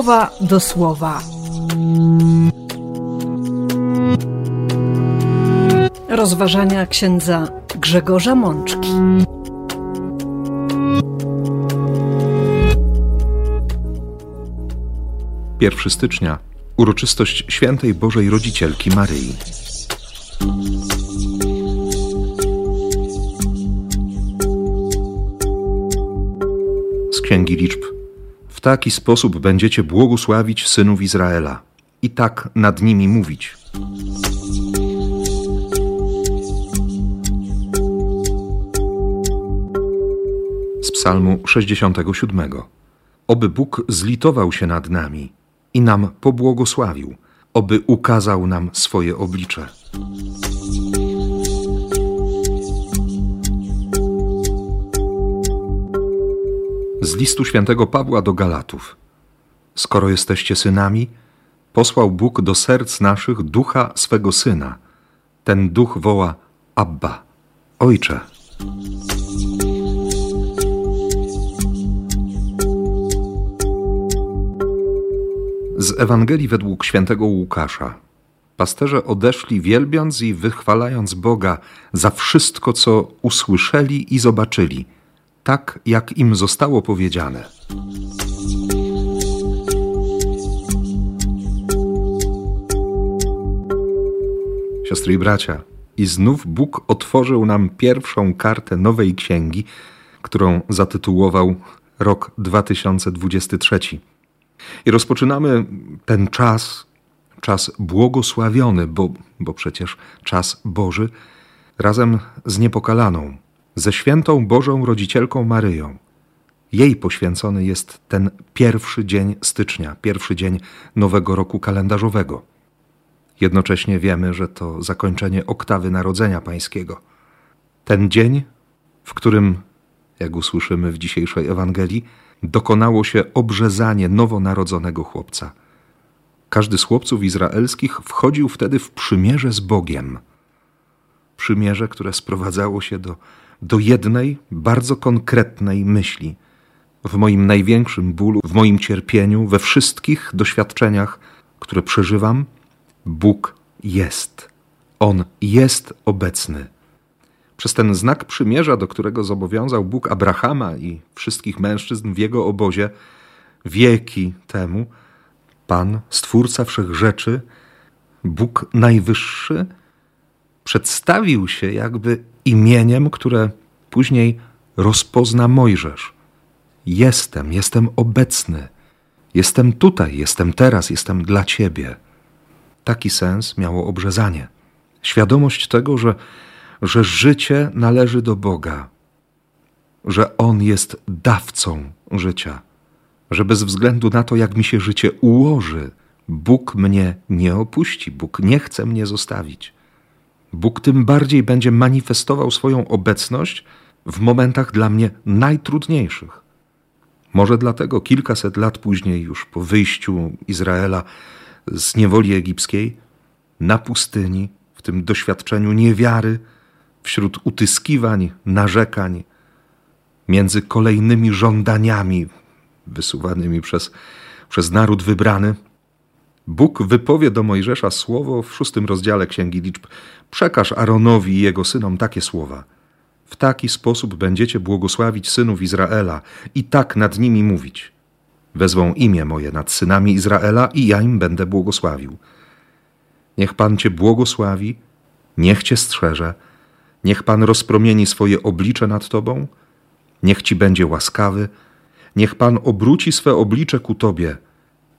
słowa do słowa. Rozważania księdza Grzegorza Mączki. Pierwszy stycznia uroczystość świętej Bożej Rodzicielki Maryi. Z Księgi Liczb. W taki sposób będziecie błogosławić synów Izraela i tak nad nimi mówić. Z Psalmu 67. Oby Bóg zlitował się nad nami i nam pobłogosławił, oby ukazał nam swoje oblicze. Z listu świętego Pawła do Galatów. Skoro jesteście synami, posłał Bóg do serc naszych ducha swego syna. Ten duch woła Abba, Ojcze. Z Ewangelii według świętego Łukasza. Pasterze odeszli wielbiąc i wychwalając Boga za wszystko, co usłyszeli i zobaczyli, tak jak im zostało powiedziane. Siostry i bracia, i znów Bóg otworzył nam pierwszą kartę nowej księgi, którą zatytułował Rok 2023. I rozpoczynamy ten czas, czas błogosławiony, bo, bo przecież czas Boży, razem z niepokalaną, ze świętą Bożą Rodzicielką Maryją. Jej poświęcony jest ten pierwszy dzień stycznia, pierwszy dzień nowego roku kalendarzowego. Jednocześnie wiemy, że to zakończenie oktawy Narodzenia Pańskiego. Ten dzień, w którym, jak usłyszymy w dzisiejszej Ewangelii, dokonało się obrzezanie nowonarodzonego chłopca. Każdy z chłopców izraelskich wchodził wtedy w przymierze z Bogiem. Przymierze, które sprowadzało się do, do jednej, bardzo konkretnej myśli. W moim największym bólu, w moim cierpieniu, we wszystkich doświadczeniach, które przeżywam, Bóg jest. On jest obecny. Przez ten znak przymierza, do którego zobowiązał Bóg Abrahama i wszystkich mężczyzn w jego obozie wieki temu, Pan, Stwórca wszech rzeczy, Bóg Najwyższy, przedstawił się jakby imieniem, które później rozpozna Mojżesz. Jestem, jestem obecny, jestem tutaj, jestem teraz, jestem dla Ciebie. Taki sens miało obrzezanie. Świadomość tego, że, że życie należy do Boga, że On jest dawcą życia, że bez względu na to, jak mi się życie ułoży, Bóg mnie nie opuści, Bóg nie chce mnie zostawić. Bóg tym bardziej będzie manifestował swoją obecność w momentach dla mnie najtrudniejszych. Może dlatego kilkaset lat później, już po wyjściu Izraela z niewoli egipskiej, na pustyni, w tym doświadczeniu niewiary, wśród utyskiwań, narzekań, między kolejnymi żądaniami wysuwanymi przez, przez naród wybrany, Bóg wypowie do Mojżesza słowo w szóstym rozdziale Księgi Liczb: Przekaż Aaronowi i jego synom takie słowa. W taki sposób będziecie błogosławić synów Izraela i tak nad nimi mówić. Wezwą imię moje nad synami Izraela i ja im będę błogosławił. Niech Pan Cię błogosławi, niech Cię strzeże, niech Pan rozpromieni swoje oblicze nad Tobą, niech Ci będzie łaskawy, niech Pan obróci swe oblicze ku Tobie,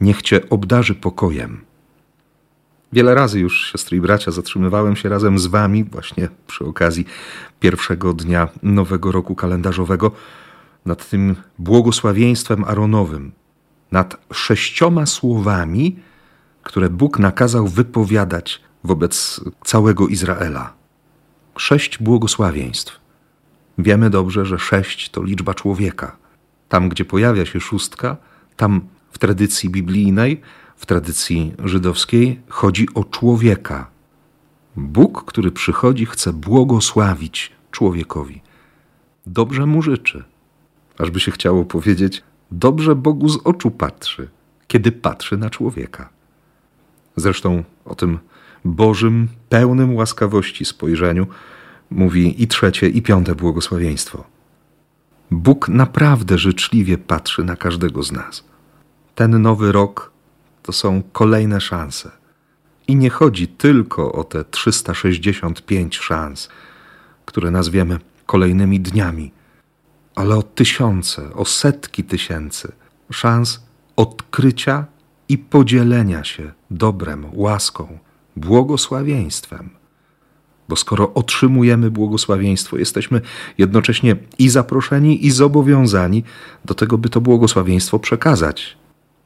niech Cię obdarzy pokojem. Wiele razy już, siostry i bracia, zatrzymywałem się razem z Wami, właśnie przy okazji pierwszego dnia nowego roku kalendarzowego, nad tym błogosławieństwem Aaronowym, nad sześcioma słowami, które Bóg nakazał wypowiadać wobec całego Izraela. Sześć błogosławieństw. Wiemy dobrze, że sześć to liczba człowieka. Tam, gdzie pojawia się szóstka, tam w tradycji biblijnej, w tradycji żydowskiej chodzi o człowieka. Bóg, który przychodzi, chce błogosławić człowiekowi. Dobrze mu życzy. Ażby się chciało powiedzieć, dobrze Bogu z oczu patrzy, kiedy patrzy na człowieka. Zresztą o tym Bożym, pełnym łaskawości spojrzeniu mówi i trzecie, i piąte błogosławieństwo. Bóg naprawdę życzliwie patrzy na każdego z nas. Ten nowy rok to są kolejne szanse. I nie chodzi tylko o te 365 szans, które nazwiemy kolejnymi dniami, ale o tysiące, o setki tysięcy szans odkrycia i podzielenia się dobrem, łaską, błogosławieństwem. Bo skoro otrzymujemy błogosławieństwo, jesteśmy jednocześnie i zaproszeni, i zobowiązani do tego, by to błogosławieństwo przekazać,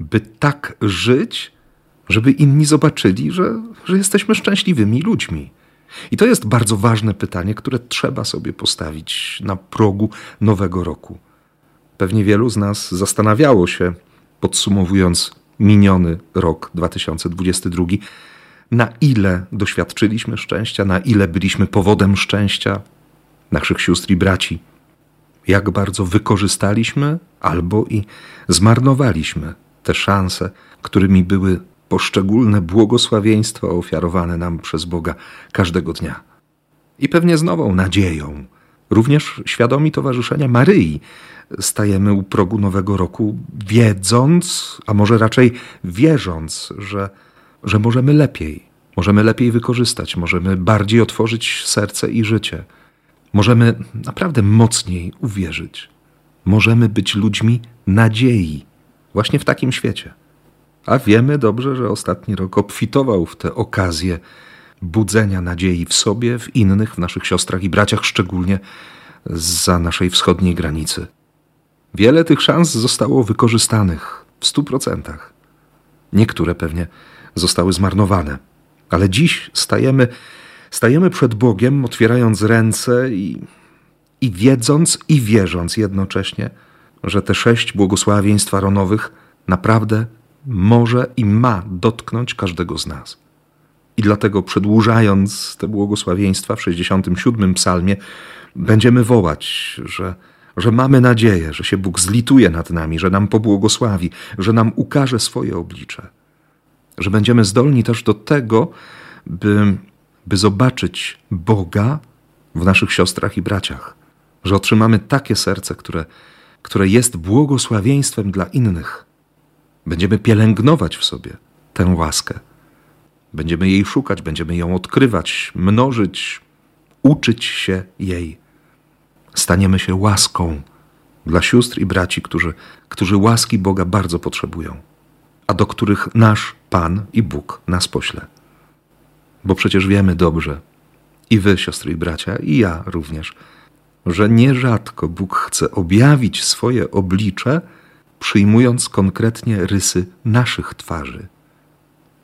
by tak żyć, żeby inni zobaczyli, że, że jesteśmy szczęśliwymi ludźmi. I to jest bardzo ważne pytanie, które trzeba sobie postawić na progu nowego roku. Pewnie wielu z nas zastanawiało się, podsumowując miniony rok 2022, na ile doświadczyliśmy szczęścia, na ile byliśmy powodem szczęścia naszych sióstr i braci, jak bardzo wykorzystaliśmy albo i zmarnowaliśmy te szanse, którymi były poszczególne błogosławieństwa ofiarowane nam przez Boga każdego dnia. I pewnie z nową nadzieją, również świadomi towarzyszenia Maryi, stajemy u progu nowego roku, wiedząc, a może raczej wierząc, że, że możemy lepiej, możemy lepiej wykorzystać, możemy bardziej otworzyć serce i życie, możemy naprawdę mocniej uwierzyć, możemy być ludźmi nadziei właśnie w takim świecie. A wiemy dobrze, że ostatni rok obfitował w te okazje budzenia nadziei w sobie, w innych, w naszych siostrach i braciach, szczególnie za naszej wschodniej granicy. Wiele tych szans zostało wykorzystanych w stu procentach. Niektóre pewnie zostały zmarnowane, ale dziś stajemy, stajemy przed Bogiem, otwierając ręce i, i wiedząc i wierząc jednocześnie, że te sześć błogosławieństw aronowych naprawdę może i ma dotknąć każdego z nas. I dlatego przedłużając te błogosławieństwa w 67 psalmie, będziemy wołać, że, że mamy nadzieję, że się Bóg zlituje nad nami, że nam pobłogosławi, że nam ukaże swoje oblicze. Że będziemy zdolni też do tego, by, by zobaczyć Boga w naszych siostrach i braciach. Że otrzymamy takie serce, które, które jest błogosławieństwem dla innych Będziemy pielęgnować w sobie tę łaskę. Będziemy jej szukać, będziemy ją odkrywać, mnożyć, uczyć się jej. Staniemy się łaską dla sióstr i braci, którzy, którzy łaski Boga bardzo potrzebują, a do których nasz Pan i Bóg nas pośle. Bo przecież wiemy dobrze, i wy, siostry i bracia, i ja również, że nierzadko Bóg chce objawić swoje oblicze przyjmując konkretnie rysy naszych twarzy.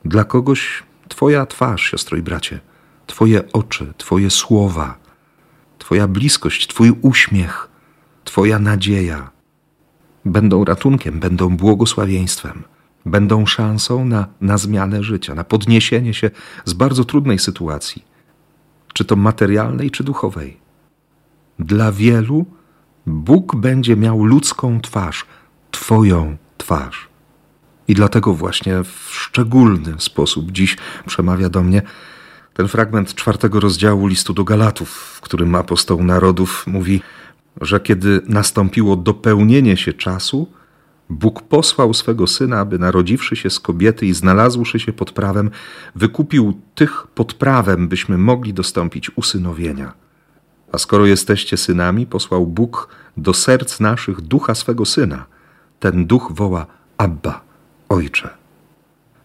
Dla kogoś Twoja twarz, siostro i bracie, Twoje oczy, Twoje słowa, Twoja bliskość, Twój uśmiech, Twoja nadzieja będą ratunkiem, będą błogosławieństwem, będą szansą na, na zmianę życia, na podniesienie się z bardzo trudnej sytuacji, czy to materialnej, czy duchowej. Dla wielu Bóg będzie miał ludzką twarz, Twoją twarz. I dlatego właśnie w szczególny sposób dziś przemawia do mnie ten fragment czwartego rozdziału listu do Galatów, w którym apostoł narodów mówi, że kiedy nastąpiło dopełnienie się czasu, Bóg posłał swego syna, aby narodziwszy się z kobiety i znalazłszy się pod prawem, wykupił tych pod prawem, byśmy mogli dostąpić usynowienia. A skoro jesteście synami, posłał Bóg do serc naszych ducha swego syna – ten duch woła Abba, Ojcze.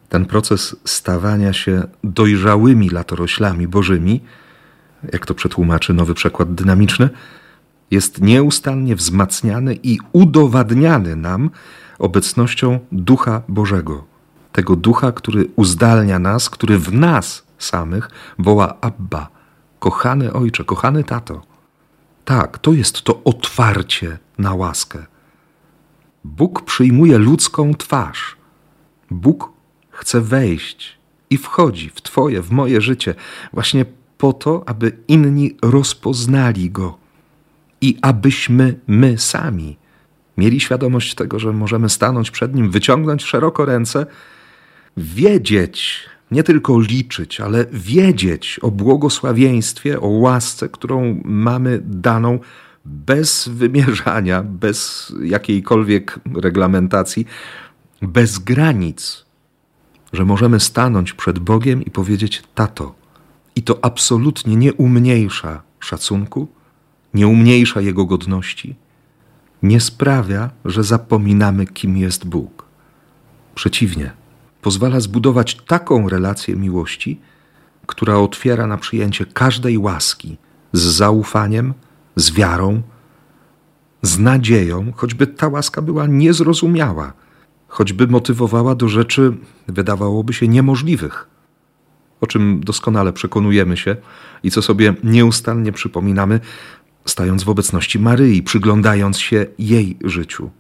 Ten proces stawania się dojrzałymi latoroślami bożymi, jak to przetłumaczy nowy przekład dynamiczny, jest nieustannie wzmacniany i udowadniany nam obecnością Ducha Bożego. Tego Ducha, który uzdalnia nas, który w nas samych woła Abba, kochany Ojcze, kochany Tato. Tak, to jest to otwarcie na łaskę. Bóg przyjmuje ludzką twarz. Bóg chce wejść i wchodzi w Twoje, w moje życie, właśnie po to, aby inni rozpoznali Go i abyśmy my sami mieli świadomość tego, że możemy stanąć przed Nim, wyciągnąć szeroko ręce, wiedzieć, nie tylko liczyć, ale wiedzieć o błogosławieństwie, o łasce, którą mamy daną bez wymierzania, bez jakiejkolwiek reglamentacji, bez granic, że możemy stanąć przed Bogiem i powiedzieć: Tato. I to absolutnie nie umniejsza szacunku, nie umniejsza Jego godności, nie sprawia, że zapominamy, kim jest Bóg. Przeciwnie, pozwala zbudować taką relację miłości, która otwiera na przyjęcie każdej łaski z zaufaniem, z wiarą, z nadzieją, choćby ta łaska była niezrozumiała, choćby motywowała do rzeczy, wydawałoby się, niemożliwych, o czym doskonale przekonujemy się i co sobie nieustannie przypominamy, stając w obecności Maryi, przyglądając się jej życiu.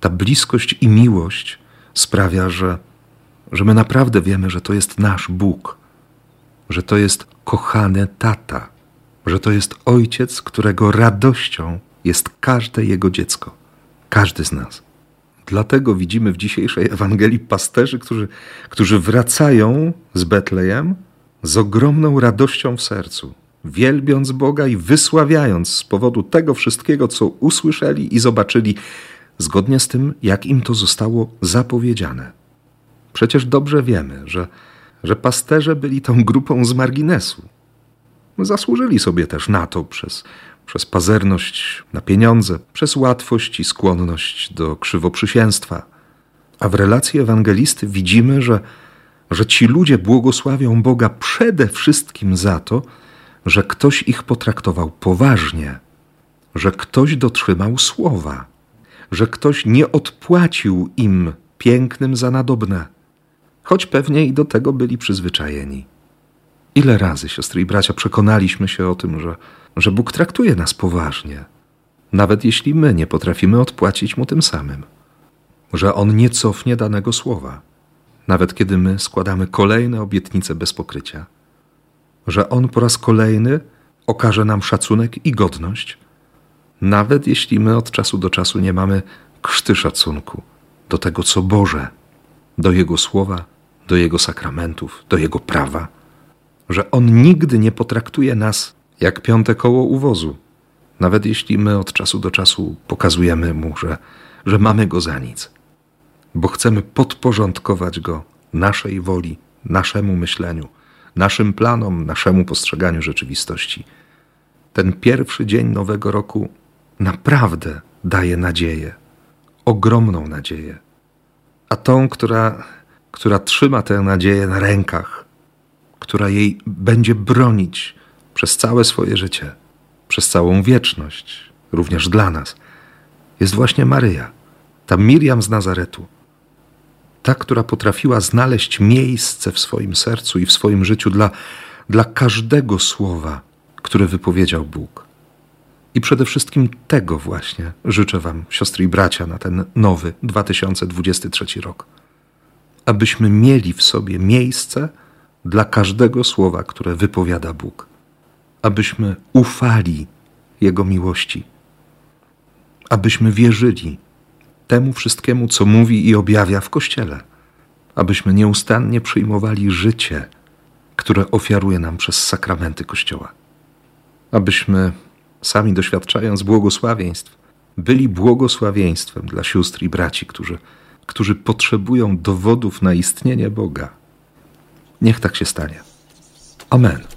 Ta bliskość i miłość sprawia, że, że my naprawdę wiemy, że to jest nasz Bóg, że to jest kochany tata, że to jest ojciec, którego radością jest każde jego dziecko, każdy z nas. Dlatego widzimy w dzisiejszej Ewangelii pasterzy, którzy, którzy wracają z Betlejem z ogromną radością w sercu, wielbiąc Boga i wysławiając z powodu tego wszystkiego, co usłyszeli i zobaczyli, zgodnie z tym, jak im to zostało zapowiedziane. Przecież dobrze wiemy, że, że pasterze byli tą grupą z marginesu. Zasłużyli sobie też na to przez, przez pazerność na pieniądze, przez łatwość i skłonność do krzywoprzysięstwa. A w relacji ewangelisty widzimy, że, że ci ludzie błogosławią Boga przede wszystkim za to, że ktoś ich potraktował poważnie, że ktoś dotrzymał słowa, że ktoś nie odpłacił im pięknym za nadobne, choć pewnie i do tego byli przyzwyczajeni. Ile razy, siostry i bracia, przekonaliśmy się o tym, że, że Bóg traktuje nas poważnie, nawet jeśli my nie potrafimy odpłacić Mu tym samym, że On nie cofnie danego słowa, nawet kiedy my składamy kolejne obietnice bez pokrycia, że On po raz kolejny okaże nam szacunek i godność, nawet jeśli my od czasu do czasu nie mamy krzty szacunku do tego, co Boże, do Jego słowa, do Jego sakramentów, do Jego prawa że On nigdy nie potraktuje nas jak piąte koło uwozu, nawet jeśli my od czasu do czasu pokazujemy Mu, że, że mamy Go za nic, bo chcemy podporządkować Go naszej woli, naszemu myśleniu, naszym planom, naszemu postrzeganiu rzeczywistości. Ten pierwszy dzień Nowego Roku naprawdę daje nadzieję, ogromną nadzieję. A tą, która, która trzyma tę nadzieję na rękach, która jej będzie bronić przez całe swoje życie, przez całą wieczność, również dla nas, jest właśnie Maryja, ta Miriam z Nazaretu. Ta, która potrafiła znaleźć miejsce w swoim sercu i w swoim życiu dla, dla każdego słowa, które wypowiedział Bóg. I przede wszystkim tego właśnie życzę Wam, siostry i bracia, na ten nowy 2023 rok. Abyśmy mieli w sobie miejsce, dla każdego słowa, które wypowiada Bóg, abyśmy ufali Jego miłości, abyśmy wierzyli temu wszystkiemu, co mówi i objawia w Kościele, abyśmy nieustannie przyjmowali życie, które ofiaruje nam przez sakramenty Kościoła, abyśmy sami doświadczając błogosławieństw, byli błogosławieństwem dla sióstr i braci, którzy, którzy potrzebują dowodów na istnienie Boga Niech tak się stanie. Amen.